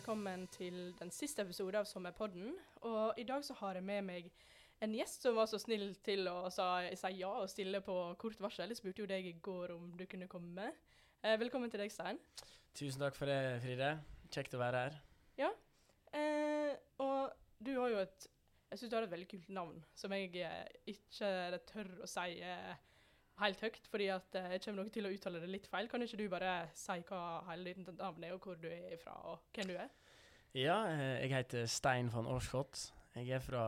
velkommen til den siste episode av Sommerpodden. Og i dag så har jeg med meg en gjest som var så snill til å si ja og stille på kort varsel. Jeg spurte jo deg i går om du kunne komme. Eh, velkommen til deg, Stein. Tusen takk for det, Fride. Kjekt å være her. Ja. Eh, og du har jo et Jeg syns du har et veldig kult navn, som jeg eh, ikke tør å si eh, helt høyt, fordi at eh, jeg kommer nok til å uttale det litt feil. Kan ikke du bare si hva hele ditt navn er, og hvor du er fra, og hvem du er? Ja, eh, jeg heter Stein van Oorschot. Jeg er fra,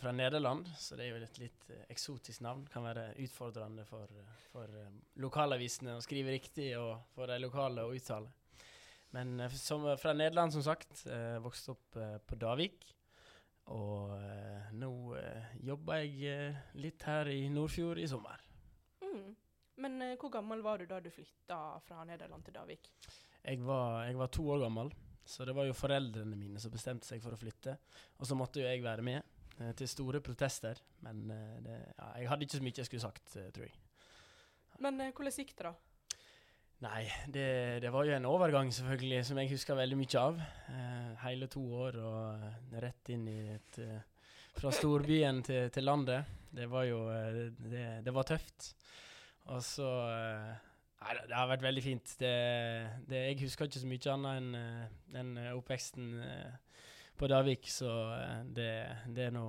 fra, Nederland, så det er jo et litt eh, eksotisk navn. Kan være utfordrende for, for lokalavisene å skrive riktig, og for de lokale å uttale. Men som, fra Nederland, som sagt. Eh, vokste opp eh, på Davik. Og eh, nå jobber jeg litt her i Nordfjord i sommer. Mm. Men uh, hvor gammel var du da du flytta fra Nederland til Davik? Jeg var, jeg var, to år gammel, så det var jo foreldrene mine som bestemte seg for å flytte. Og så måtte jo jeg være med, uh, til store protester. Men uh, det, ja, jeg hadde ikke så mye jeg skulle sagt, tror jeg. Men hvordan gikk det, da? Nei, det, det, var jo en overgang, selvfølgelig, som jeg husker veldig mye av. hele to år og rett inn i et fra storbyen til, til, landet. Det var jo det, det var tøft. Og så eh, Nei, det har vært veldig fint. Det, det, jeg husker ikke så mye annet enn eh, den oppveksten eh, på Davik, så det, det er nå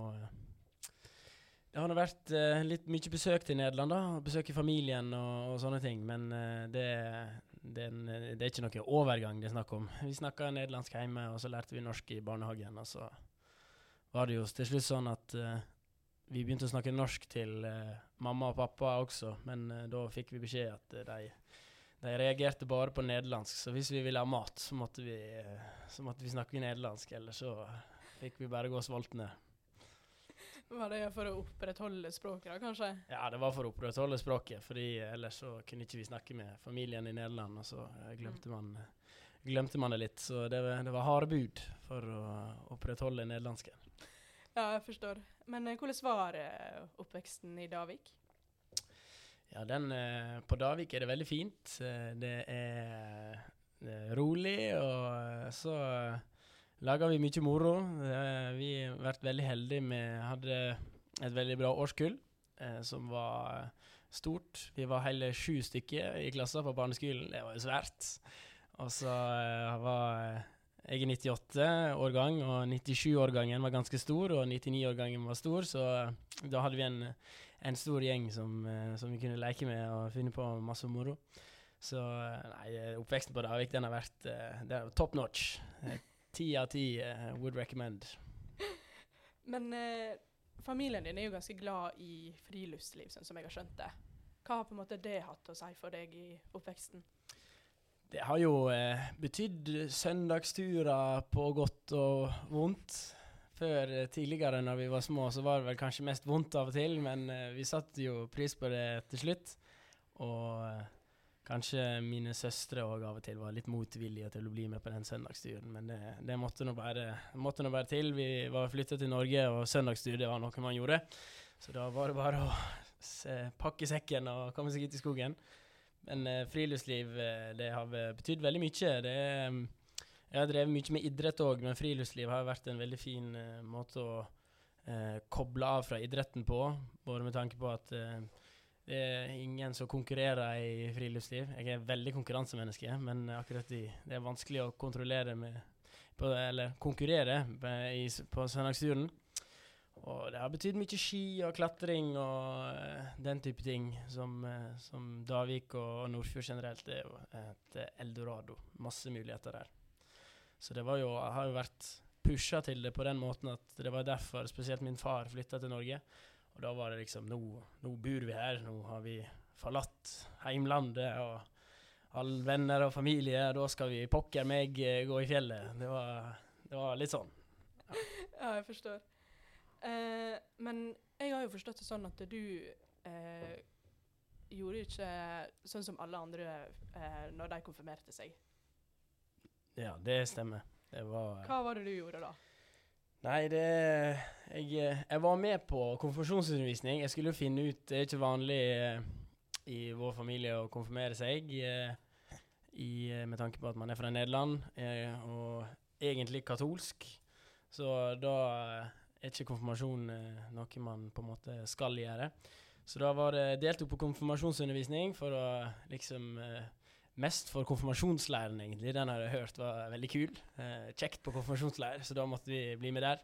det har nå vært litt mye besøk til Nederland, da. Besøk i familien og, og sånne ting. Men det, det, det, er ikke noe overgang det er snakk om. Vi snakka nederlandsk hjemme, og så lærte vi norsk i barnehagen. Og så var det jo til slutt sånn at uh, vi begynte å snakke norsk til uh, mamma og pappa også, men uh, da fikk vi beskjed at de, de, reagerte bare på nederlandsk. Så hvis vi ville ha mat, så måtte vi, så måtte vi snakke nederlandsk, eller så fikk vi bare gå sultne. Var det for å opprettholde språket, da, kanskje? Ja, det var for å opprettholde språket, fordi ellers så kunne ikke vi snakke med familien i Nederland, og så glemte man glemte man det litt. Så det, det var harde bud for å opprettholde nederlandsken. Ja, jeg forstår. Men eh, hvordan var eh, oppveksten i Davik? Ja, den eh, På Davik er det veldig fint. Det er, det er rolig, og så lager vi mye moro. Vi har vært veldig heldige med Hadde et veldig bra årskull som var stort. Vi var hele sju stykker i klassen på barneskolen. Det var jo svært. Og så var jeg er 98-årgang, og 97-årgangen var ganske stor, og 99-årgangen var stor, så eh, da hadde vi en, en stor gjeng som, eh, som, vi kunne leke med og finne på masse moro. Så eh, nei, oppveksten på Davik den har vært uh, top notch. Ti av ti would recommend. Men eh, familien din er jo ganske glad i friluftsliv, sånn som jeg har skjønt det. Hva har på en måte det hatt å si for deg i oppveksten? Det har jo eh, betydd søndagsturer på godt og vondt. Før eh, tidligere, når vi var små, så var det vel kanskje mest vondt av og til, men eh, vi satte jo pris på det til slutt. Og eh, kanskje mine søstre òg av og til var litt motvillige til å bli med på den søndagsturen, men det, det måtte nå bare, bare, til. Vi var flytta til Norge, og søndagstur det var noe man gjorde. Så da var det bare å se, pakke sekken og komme seg ut i skogen. Men uh, friluftsliv uh, det har betydd veldig mye. Det um, jeg har drevet mye med idrett òg, men friluftsliv har vært en veldig fin uh, måte å koble av fra idretten på. Både med tanke på at det er ingen som konkurrerer i friluftsliv. Jeg er veldig konkurransemenneske, men akkurat i, det er vanskelig å kontrollere med på, Eller konkurrere i, på søndagsturen. Og det har betydd mye ski og klatring og uh, den type ting, som, uh, som Davik og, og Nordfjord generelt er jo et eldorado. Masse muligheter der. Så det var jo, har jo vært pusha til det på den måten at det var derfor spesielt min far flytta til Norge. Og da var det liksom nå, nå bor vi her, nå har vi forlatt heimlandet og alle venner og familie, da skal vi pokker meg uh, gå i fjellet. Det var, det var litt sånn. Ja. ja, jeg forstår. Eh, men jeg har jo forstått det sånn at du eh, gjorde ikke sånn som alle andre eh, når de konfirmerte seg. Ja, det stemmer. Det var Hva var det du gjorde da? Nei, det jeg, jeg, var med på konfirmasjonsundervisning. Jeg skulle jo finne ut Det er ikke vanlig eh, i vår familie å konfirmere seg, eh, i, med tanke på at man er fra Nederland. og egentlig katolsk, så da eh, er ikke konfirmasjon eh, noe man på en måte skal gjøre. Så da var det deltok på konfirmasjonsundervisning for å liksom eh, Mest for konfirmasjonsleiren, egentlig. Den har jeg hørt var veldig kul. Eh, kjekt på konfirmasjonsleir, så da måtte vi bli med der.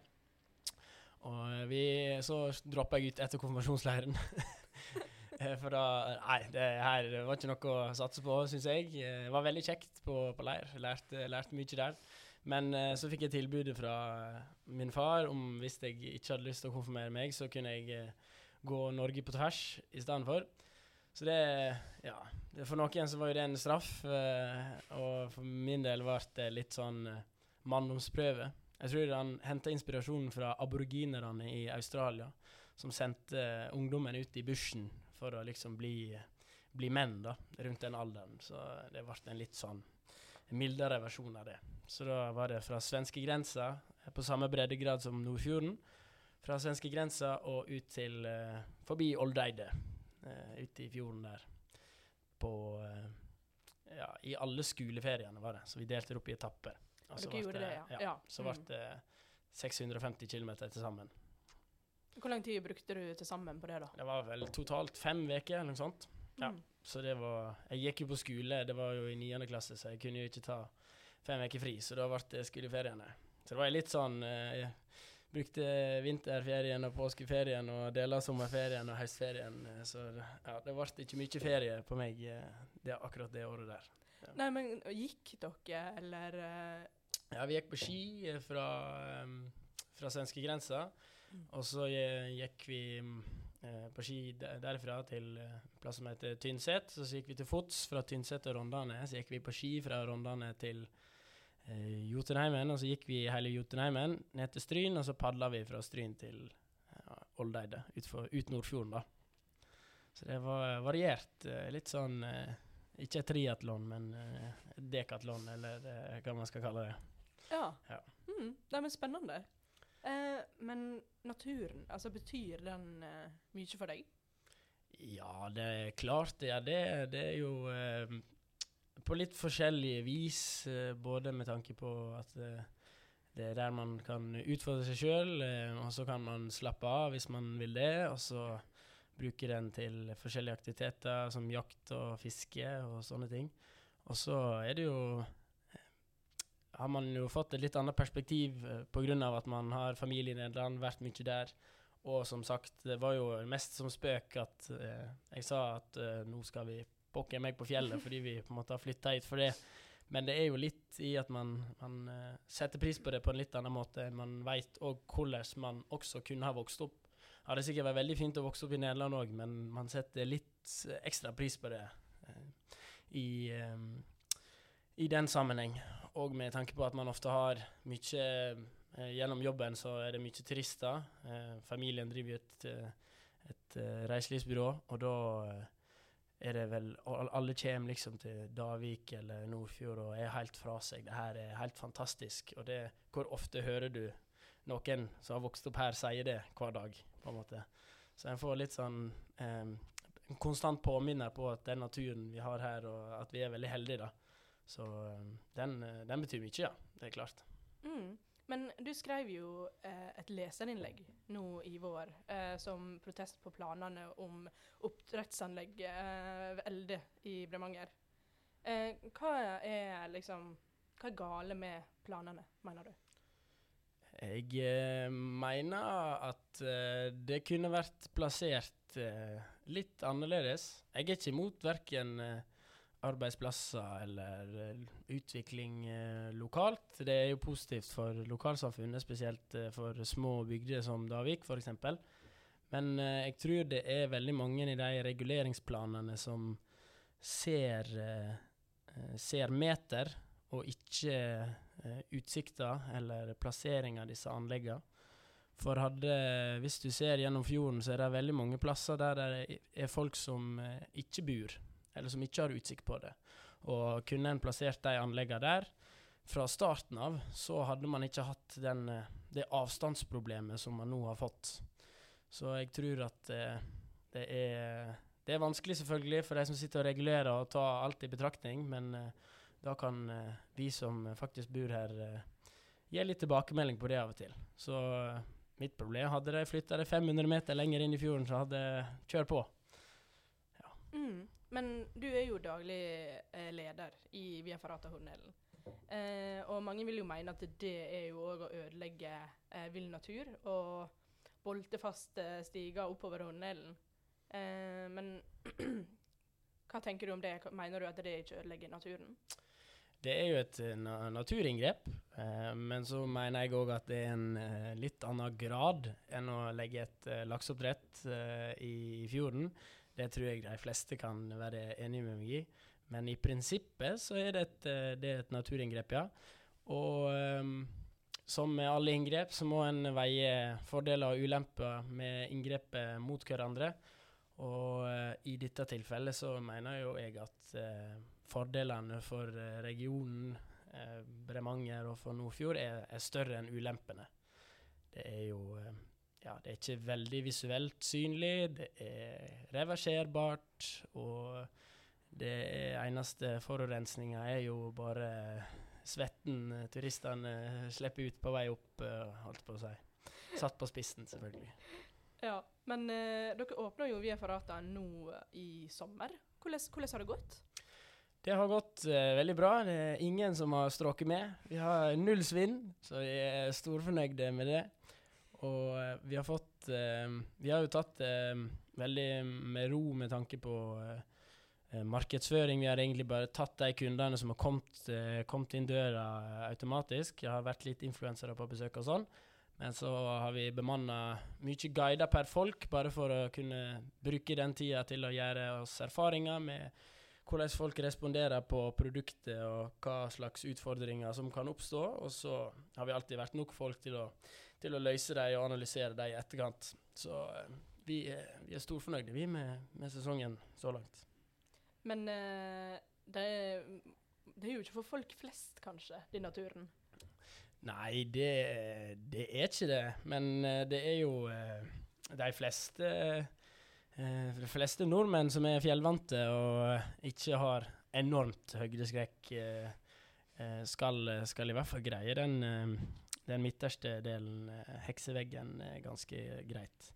Og vi, så droppa jeg ut etter konfirmasjonsleiren. For da Nei, det her var ikke noe å satse på, syns jeg. Det var veldig kjekt på, på leir. Lærte, lærte mye der. Men eh, så fikk jeg tilbudet fra min far om hvis jeg ikke hadde lyst til å konfirmere meg, så kunne jeg eh, gå Norge på tvers i stedet for. Så det Ja. For noen så var jo det en straff, eh, og for min del ble det litt sånn eh, manndomsprøve. Jeg tror han henta inspirasjonen fra aboriginerne i Australia, som sendte ungdommen ut i bushen for å liksom bli, bli menn da, rundt den alderen. Så det ble en litt sånn mildere versjon av det. Så da var det fra svenskegrensa, eh, på samme breddegrad som Nordfjorden. Fra svenskegrensa og ut til uh, forbi Oldeide, uh, ute i fjorden der. På uh, Ja, i alle skoleferiene var det, så vi delte det opp i etapper. Og så ble det, ja. ja. Så ble det 650 km til sammen. Hvor lang tid brukte du til sammen på det, da? Det var vel totalt fem uker eller noe sånt. Ja. Mm. Så det var Jeg gikk jo på skole, det var jo i niende klasse, så jeg kunne jo ikke ta fem uker fri, så da ble det skoleferiene. Så det var litt sånn eh, Jeg brukte vinterferien og påskeferien og deler av sommerferien og høstferien, eh, så ja, det ble ikke mye ferie på meg eh, det, akkurat det året der. Nei, men gikk dere, eller eh, Ja, vi gikk på ski eh, fra, um, fra svenskegrensa, Mm. og så eh, gikk vi mm, eh, på ski derfra til eh, en plass som heter Tynset. Så, så gikk vi til fots fra Tynset til Rondane. Så gikk vi på ski fra Rondane til eh, Jotunheimen, og så gikk vi hele Jotunheimen ned til Stryn, og så padla vi fra Stryn til ja, Oldeide, ut, for, ut Nordfjorden, da. Så det var variert. eh, litt sånn eh, Ikke triatlon, men eh, dekatlon, eller eh, hva man skal kalle det. Ja. Ja. Mm, nei, men spennende. Eh, men naturen, altså betyr den eh, mye for deg? Ja, det er klart det er det. Det er jo eh, på litt forskjellige vis, eh, både med tanke på at eh, det er der man kan utfordre seg sjøl, eh, og så kan man slappe av hvis man vil det, og så bruke den til forskjellige aktiviteter som jakt og fiske og sånne ting. Og så er det jo har man jo fått et litt annet perspektiv eh, pga. at man har familie i Nederland, vært mye der. Og som sagt, det var jo mest som spøk at eh, jeg sa at eh, nå skal vi pokker meg på fjellet fordi vi på en måte har flytta hit for det. Men det er jo litt i at man, man eh, setter pris på det på en litt annen måte. Man veit òg hvordan man også kunne ha vokst opp. Det hadde sikkert vært veldig fint å vokse opp i Nederland òg, men man setter litt eh, ekstra pris på det eh, i, i den sammenheng. Og med tanke på at man ofte har mye eh, Gjennom jobben så er det mye turister. Eh, familien driver jo et, et, et eh, reiselivsbyrå, og da eh, er det vel Alle kommer liksom til Davik eller Nordfjord og er helt fra seg. Det her er helt fantastisk. Og det Hvor ofte hører du noen som har vokst opp her, sier det hver dag, på en måte. Så en får litt sånn eh, en konstant påminner på at den naturen vi har her, og at vi er veldig heldige, da. Så eh, den, eh, den betyr mye, ja. Det er klart. Mm. Men du skrev jo eh, et leserinnlegg nå i vår eh, som protest på planene om oppdrettsanlegget eh, ved Elde i Bremanger. Eh, hva er liksom Hva er gale med planene, mener du? Jeg eh, mener at eh, det kunne vært plassert eh, litt annerledes. Jeg er ikke imot verken eh, arbeidsplasser eller eh, utvikling eh, lokalt. Det er jo positivt for lokalsamfunnet, spesielt eh, for små bygder som Davik f.eks. Men jeg tror det er veldig mange i de reguleringsplanene som ser, ser meter og ikke eh, utsikter eller plassering av disse anleggene. For hadde, hvis du ser gjennom fjorden, så er det veldig mange plasser der det er folk som ikke bor, eller som ikke har utsikt på det. Og kunne en plassert de anleggene der fra starten av, så hadde man ikke hatt den, eh, det avstandsproblemet som man nå har fått. Så jeg tror at eh, det er Det er vanskelig selvfølgelig for de som sitter og regulerer og tar alt i betraktning, men eh, da kan eh, vi som faktisk bor her, eh, gi litt tilbakemelding på det av og til. Så eh, mitt problem hadde de flytta det 500 meter lenger inn i fjorden, så hadde jeg kjørt på. Mm. Men du er jo daglig eh, leder i Via Ferrata Hornelen. Eh, og mange vil jo mene at det er jo òg å ødelegge eh, vill natur og bolte fast eh, stiger oppover Hornelen. Eh, men hva tenker du om det? Mener du at det ikke ødelegger naturen? Det er jo et eh, na naturinngrep, men så mener jeg òg at det er en litt annen grad enn å legge et lakseoppdrett i fjorden. Det tror jeg de fleste kan være enig med meg i. Men i prinsippet så er det et, eh, det er et naturinngrep, ja. Og um, som med alle inngrep så må en veie fordeler og ulemper med inngrepet mot hverandre. Og uh, i dette tilfellet så mener jo jeg at uh, fordelene for regionen, Bremanger og for Nordfjord er, er større enn ulempene. Det er jo Ja, det er ikke veldig visuelt synlig, det er reverserbart, og det eneste forurensninga er jo bare svetten turistene slipper ut på vei opp, eh, holdt på å si. Satt på spissen, selvfølgelig. Ja, men eh, dere åpner jo Via Ferrata nå i sommer. Hvordan, hvordan har det gått? Det har gått eh, veldig bra. Det er ingen som har stråket med. Vi har null svinn, så vi er storfornøyde med det. Og eh, vi har fått eh, Vi har jo tatt det veldig med ro med tanke på eh, eh, markedsføring. Vi har egentlig bare tatt de kundene som har kommet, eh, kommet inn døra eh, automatisk. Det har vært litt influensere på besøk og sånn. Men så har vi bemanna mye guider per folk, bare for å kunne bruke den tida til å gjøre oss erfaringer med hvordan folk responderer på produktet og hva slags utfordringer som kan oppstå. Og så har vi alltid vært nok folk til å, til å løse dem og analysere dem i etterkant. Så eh, vi, vi er storfornøyde vi med, med sesongen så langt. Men uh, det, er, det er jo ikke for folk flest, kanskje, denne turen. Nei, det, det er ikke det. Men eh, det er jo uh, de fleste uh, De fleste nordmenn som er fjellvante og ikke har enormt høydeskrekk, skal, skal i hvert fall greie den, den midterste delen, eh, hekseveggen, er ganske greit.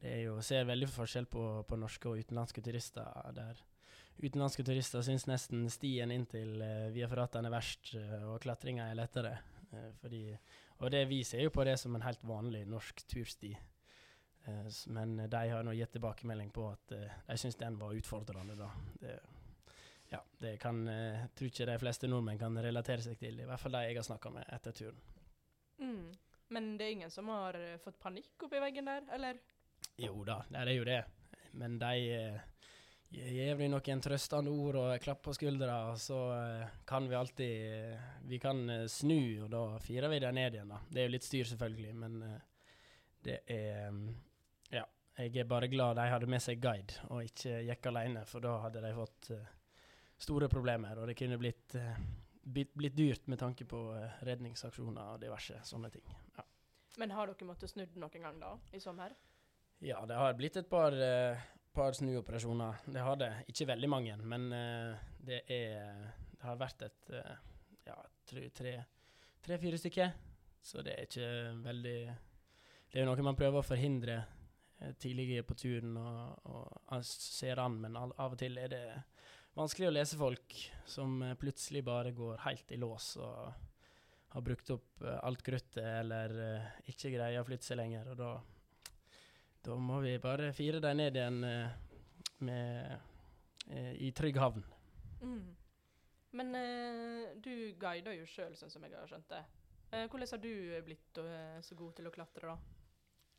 Det er jo, ser veldig forskjell på, på norske og utenlandske turister. der Utenlandske turister syns nesten stien inn til uh, Via Ferratan er verst, uh, og klatringa er lettere. Uh, fordi, og det vi ser jo på det som en helt vanlig norsk tursti. Uh, men de har nå gitt tilbakemelding på at eh, de syns den var utfordrende. da. Det, ja, det kan, eh, tror ikke de fleste nordmenn kan relatere seg til, i hvert fall de jeg har snakka med etter turen. Mm. Men det er ingen som har eh, fått panikk oppi veggen der, eller? Jo da, det er jo det. Men de eh, gir deg noen trøstende ord og klapp på skuldra, og så eh, kan vi alltid eh, Vi kan eh, snu, og da firer vi det ned igjen, da. Det er jo litt styr, selvfølgelig, men eh, det er mm, Ja. Jeg er bare glad de hadde med seg guide, og ikke gikk alene, for da hadde de fått eh, store problemer, og det kunne blitt, eh, blitt, dyrt med tanke på eh, redningsaksjoner og diverse sånne ting. Ja. Men har dere måttet snu noen gang da, i sommer? Ja, det har blitt et par, eh, par snuoperasjoner. Det har det. Ikke veldig mange, men eh, det er Det har vært et eh, ja, tre-fire tre, fire stykker. Så det er ikke veldig Det er jo noe man prøver å forhindre tidligere på turen og, og ser an, men av og til er det vanskelig å lese folk som eh, plutselig bare går helt i lås og har brukt opp eh, alt kruttet eller eh, ikke greier å flytte seg lenger, og da da må vi bare fire dem ned igjen med, i trygg havn. Mm. Men du guider jo sjøl, sånn som jeg har skjønt det. Hvordan har du blitt så god til å klatre, da?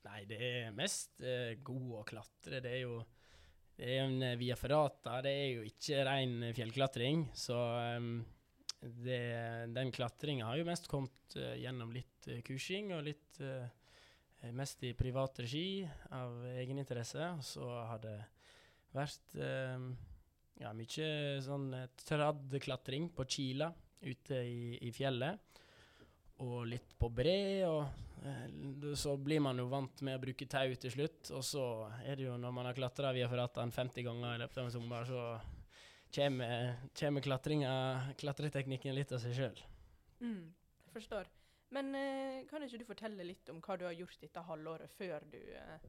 Nei, det er mest god å klatre. Det er jo det er en eh, via ferrata. Det er jo ikke ren eh, fjellklatring. Så um, det, den klatringa har jo mest kommet uh, gjennom litt uh, kursing og litt uh, Mest i privat regi av egeninteresse. Og så har det vært ehm, ja, mye sånn tradd traddklatring på Kila ute i, i fjellet. Og litt på bre, og eh, så blir man jo vant med å bruke tau til slutt. Og så er det jo når man har klatra via forrattene 50 ganger i løpet av en sommer, så kommer, kommer klatreteknikken litt av seg sjøl. Mm. Forstår. Men eh, kan ikke du fortelle litt om hva du har gjort dette halvåret før du eh,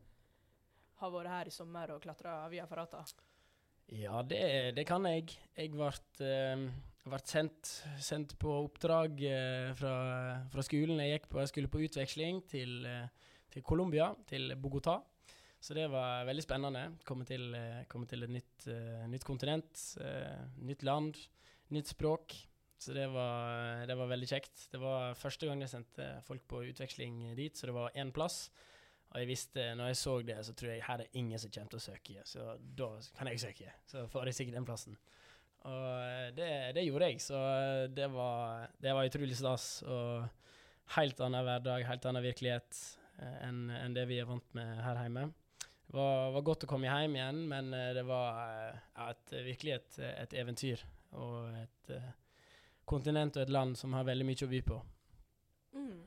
har vært her i sommer og klatra via forrattene? Ja, det, det kan jeg. Jeg ble, ble sendt, sendt på oppdrag eh, fra, fra skolen jeg gikk på. Jeg skulle på utveksling til, eh, til Colombia, til Bogotá. Så det var veldig spennende. Komme til, eh, komme til et nytt, nytt kontinent, nytt land, nytt språk. Så det var, det var veldig kjekt. Det var første gang jeg sendte folk på utveksling dit, så det var én plass. Og jeg visste, når jeg så det, så tror jeg her er ingen som kommer til å søke, så da kan jeg søke. Så får jeg sikkert den plassen. Og eh, det, det gjorde jeg, så det var, det var utrolig stas. Og helt annen hverdag, helt annen virkelighet eh, enn enn det vi er vant med her hjemme. Det var, var godt å komme hjem igjen, men eh, det var eh, ja, et, virkelig et, et eventyr. Og et uh, kontinent og et land som har veldig mye å by på. Mm.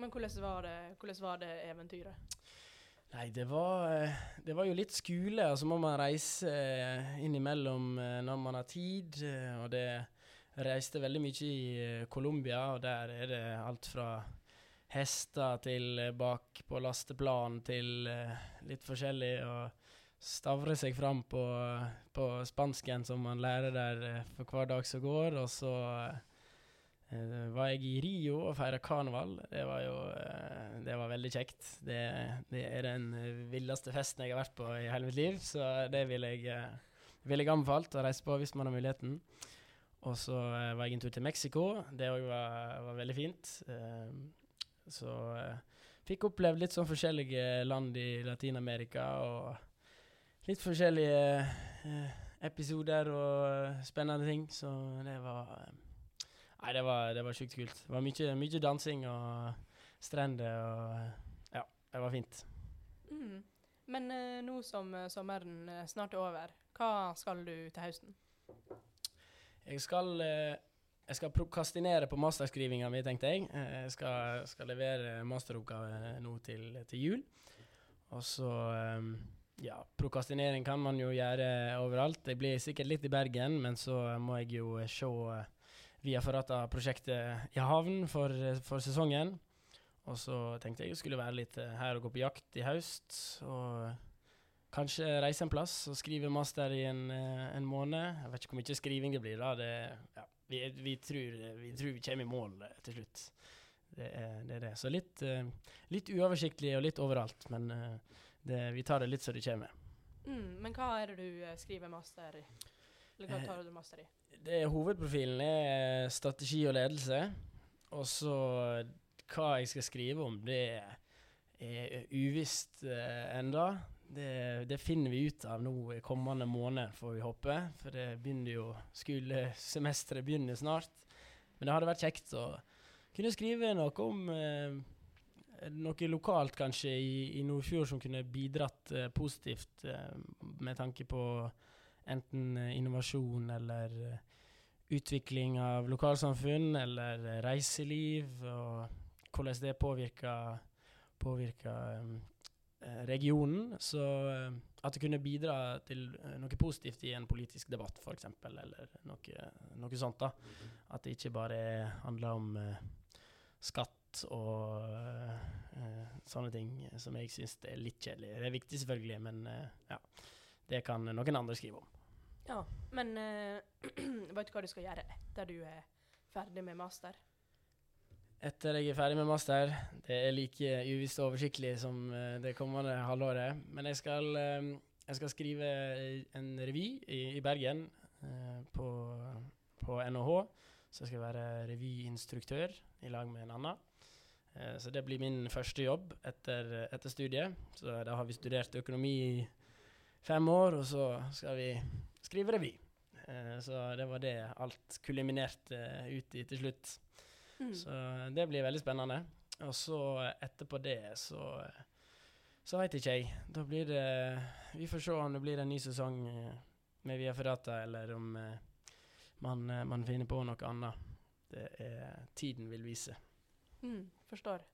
Men hvordan var, det, hvordan var det eventyret? Nei, det var, eh, det var jo litt skole, og så må man reise eh, innimellom eh, når man har tid. Og det reiste veldig mye i Colombia, og der er det alt fra hester til bak på lasteplan til litt forskjellig. Og stavre seg fram på, på spansken som man lærer der for hver dag som går. Og så eh, var jeg i Rio og feira karneval. Det var jo eh, det var veldig kjekt. Det, det er den eh, villeste festen jeg har vært på i hele mitt liv, så det vil jeg, vil jeg anbefalt å reise på hvis man har muligheten. Og så var jeg en tur til Mexico. Det òg var, var veldig fint. Så fikk opplevd litt sånn forskjellige land i Latin-Amerika og litt forskjellige episoder og spennende ting. Så det var Nei, det var, det var sjukt kult. Det var mye, mye dansing og strender og Ja, det var fint. Mm. Men uh, nå som uh, sommeren eh, snart er over, hva skal du til høsten? Jeg skal, uh, jeg skal prokastinere på masterskrivinga mi, tenkte jeg. Jeg skal, skal levere masteroppgave nå til, til jul. Og så Ja, prokastinering kan man jo gjøre overalt. Jeg blir sikkert litt i Bergen, men så må jeg jo eh, se har Via Ferrata-prosjektet i havn for, for sesongen. Og så tenkte jeg jeg skulle være litt eh, her og gå på jakt i høst. Og kanskje reise en plass og skrive master i en, eh, en måned. Jeg vet ikke hvor mye skriving det blir da. Det, ja, vi, vi, tror, vi tror vi kommer i mål eh, til slutt. Det er det. Er det. Så litt, litt uoversiktlig og litt overalt. Men det, vi tar det litt så det kommer. Mm. Men hva er det du skriver master i? Eller hva tar du master i? Det Hovedprofilen er strategi og ledelse. Og så hva jeg skal skrive om, det er uvisst eh, enda. Det, det finner vi ut av nå i kommende måned, får vi håpe. For det begynner jo Skolesemesteret begynner snart. Men det hadde vært kjekt å kunne skrive noe om eh, noe lokalt kanskje i, i Nordfjord som kunne bidratt eh, positivt eh, med tanke på enten eh, innovasjon eller eh, utvikling av lokalsamfunn eller eh, reiseliv, og hvordan det påvirker, påvirker regionen. Så at det kunne bidra til noe positivt i en politisk debatt, f.eks., eller noe, noe sånt. da. At det ikke bare handler om skatt og uh, sånne ting som jeg syns er litt kjedelig. Det er viktig, selvfølgelig, men uh, ja. Det kan noen andre skrive om. Ja, men uh, vet du hva du skal gjøre etter du er ferdig med master? Etter jeg er ferdig med master, det er like uvisst og oversiktlig som eh, det kommende halvåret, men jeg skal, eh, jeg skal skrive en revy i, i Bergen eh, på, på NHH. Så jeg skal være revyinstruktør i lag med en annen. Eh, så det blir min første jobb etter, etter studiet. Så da har vi studert økonomi i fem år, og så skal vi skrive revy. Eh, så det var det alt kuliminerte ut i til slutt. Mm. Så det blir veldig spennende. Og så etterpå det, så Så veit ikke jeg. Da blir det Vi får se om det blir en ny sesong eh, med Via Ferrata, eller om eh, man, eh, man finner på noe annet. Det er Tiden vil vise. Mm, forstår.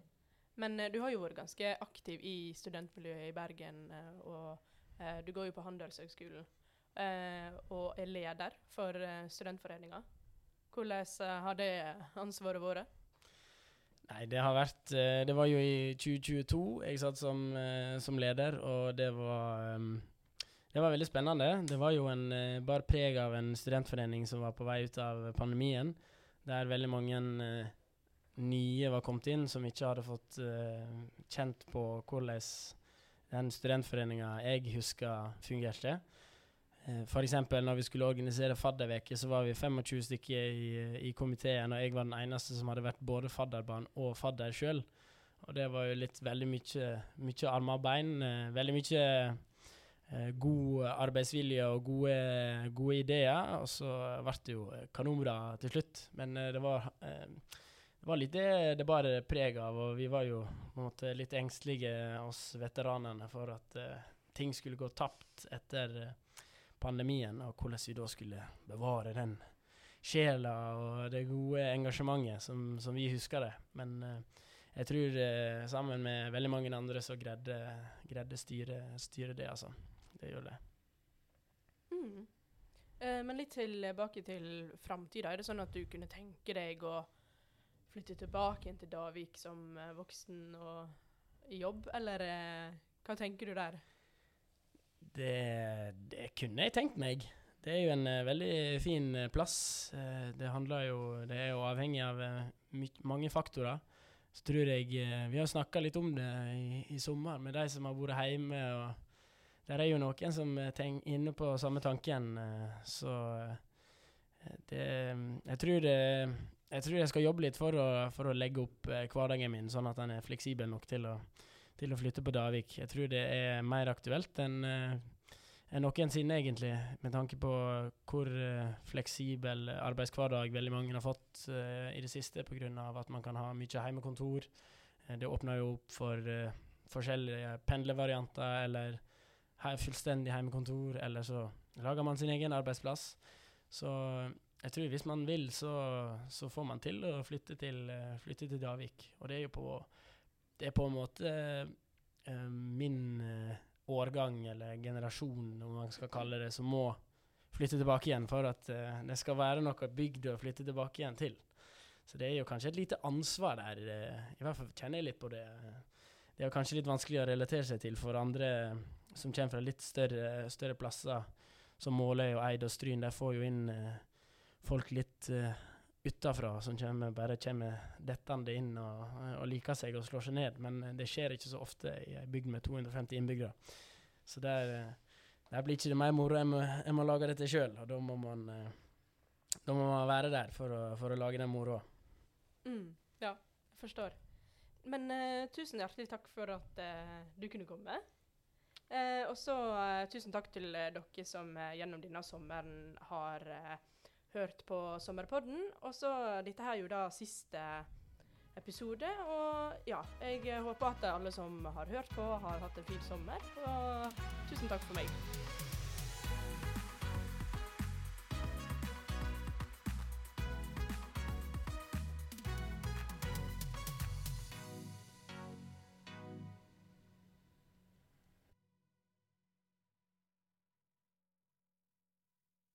Men eh, du har jo vært ganske aktiv i studentmiljøet i Bergen, eh, og eh, du går jo på Handelshøgskolen. eh, og er leder for eh, studentforeninga. Hvordan eh, har det ansvaret vært? Nei, det har vært eh, Det var jo i 2022 jeg satt som, eh, som leder, og det var um, Det var veldig spennende. Det var jo en uh, bar preg av en studentforening som var på vei ut av pandemien, der veldig mange nye var kommet inn som ikke hadde fått kjent på hvordan den studentforeninga jeg husker, fungerte. Uh, F.eks. når vi skulle organisere fadderveke, så var vi 25 stykker i, i, komiteen, og jeg var den eneste som hadde vært både fadderbarn og fadder sjøl. Og det var jo litt veldig mye, mye armer og bein. Uh, veldig mye uh, god arbeidsvilje og gode, gode, ideer. Og så ble det jo kanonbra til slutt. Men det var det var litt det det bar preg av, og vi var jo måte litt engstelige, oss veteranene, for at ting skulle gå tapt etter pandemien, og hvordan vi da skulle bevare den sjela og det gode engasjementet som, som vi husker det. Men uh, jeg tror uh, sammen med veldig mange andre så greide, greide styre, styre det, altså. Det gjør det. Mm. Uh, men litt tilbake til framtida. Er det sånn at du kunne tenke deg å flytte tilbake inn til Davik som voksen og i jobb, eller hva tenker du der? Det, det, kunne jeg tenkt meg. Det er jo en uh, veldig fin plass. Det handler jo Det er jo avhengig av mange faktorer. Så tror jeg Vi har snakka litt om det i, i, sommer med de som har vært hjemme. og Der er jo noen som er inne på samme tanken. så det Jeg tror det jeg tror jeg skal jobbe litt for å, for å legge opp hverdagen min sånn at den er fleksibel nok til å til å flytte på Davik. Jeg tror det er mer aktuelt enn uh, enn noensinne, egentlig, med tanke på hvor uh, fleksibel arbeidshverdag veldig mange har fått uh, i det siste pga. at man kan ha mye hjemmekontor. Det åpner jo opp for forskjellige pendlervarianter, eller fullstendig hjemmekontor, eller så lager man sin egen arbeidsplass. Så jeg tror hvis man vil, så, så får man til å flytte til, flytte til Davik. Og det er jo på det er på en måte uh, min uh, årgang, eller generasjon, om man skal kalle det, som må flytte tilbake igjen for at uh, det skal være noe bygd å flytte tilbake igjen til. Så det er jo kanskje et lite ansvar der. I hvert fall kjenner jeg litt på det. Det er jo kanskje litt vanskelig å relatere seg til for andre som kommer fra litt større, større plasser, som Måløy og Eid og Stryn. De får jo inn folk litt utafra som kommer, bare kommer dettende inn og, og, liker seg og slår seg ned. Men det skjer ikke så ofte i ei bygd med 250 innbyggere. Så der, der blir ikke det mer moro enn å lage dette sjøl, og da må man eh, da må man være der for å, for å lage den moroa. Mm, ja, jeg forstår. Men uh, tusen hjertelig takk for at uh, du kunne komme. Uh, og så tusen takk til dere som gjennom denne sommeren har hørt på Sommerpodden. Og så Dette her er jo da siste episode. Og ja, jeg håper at alle som har hørt på, har hatt en fin sommer. Og tusen takk for meg.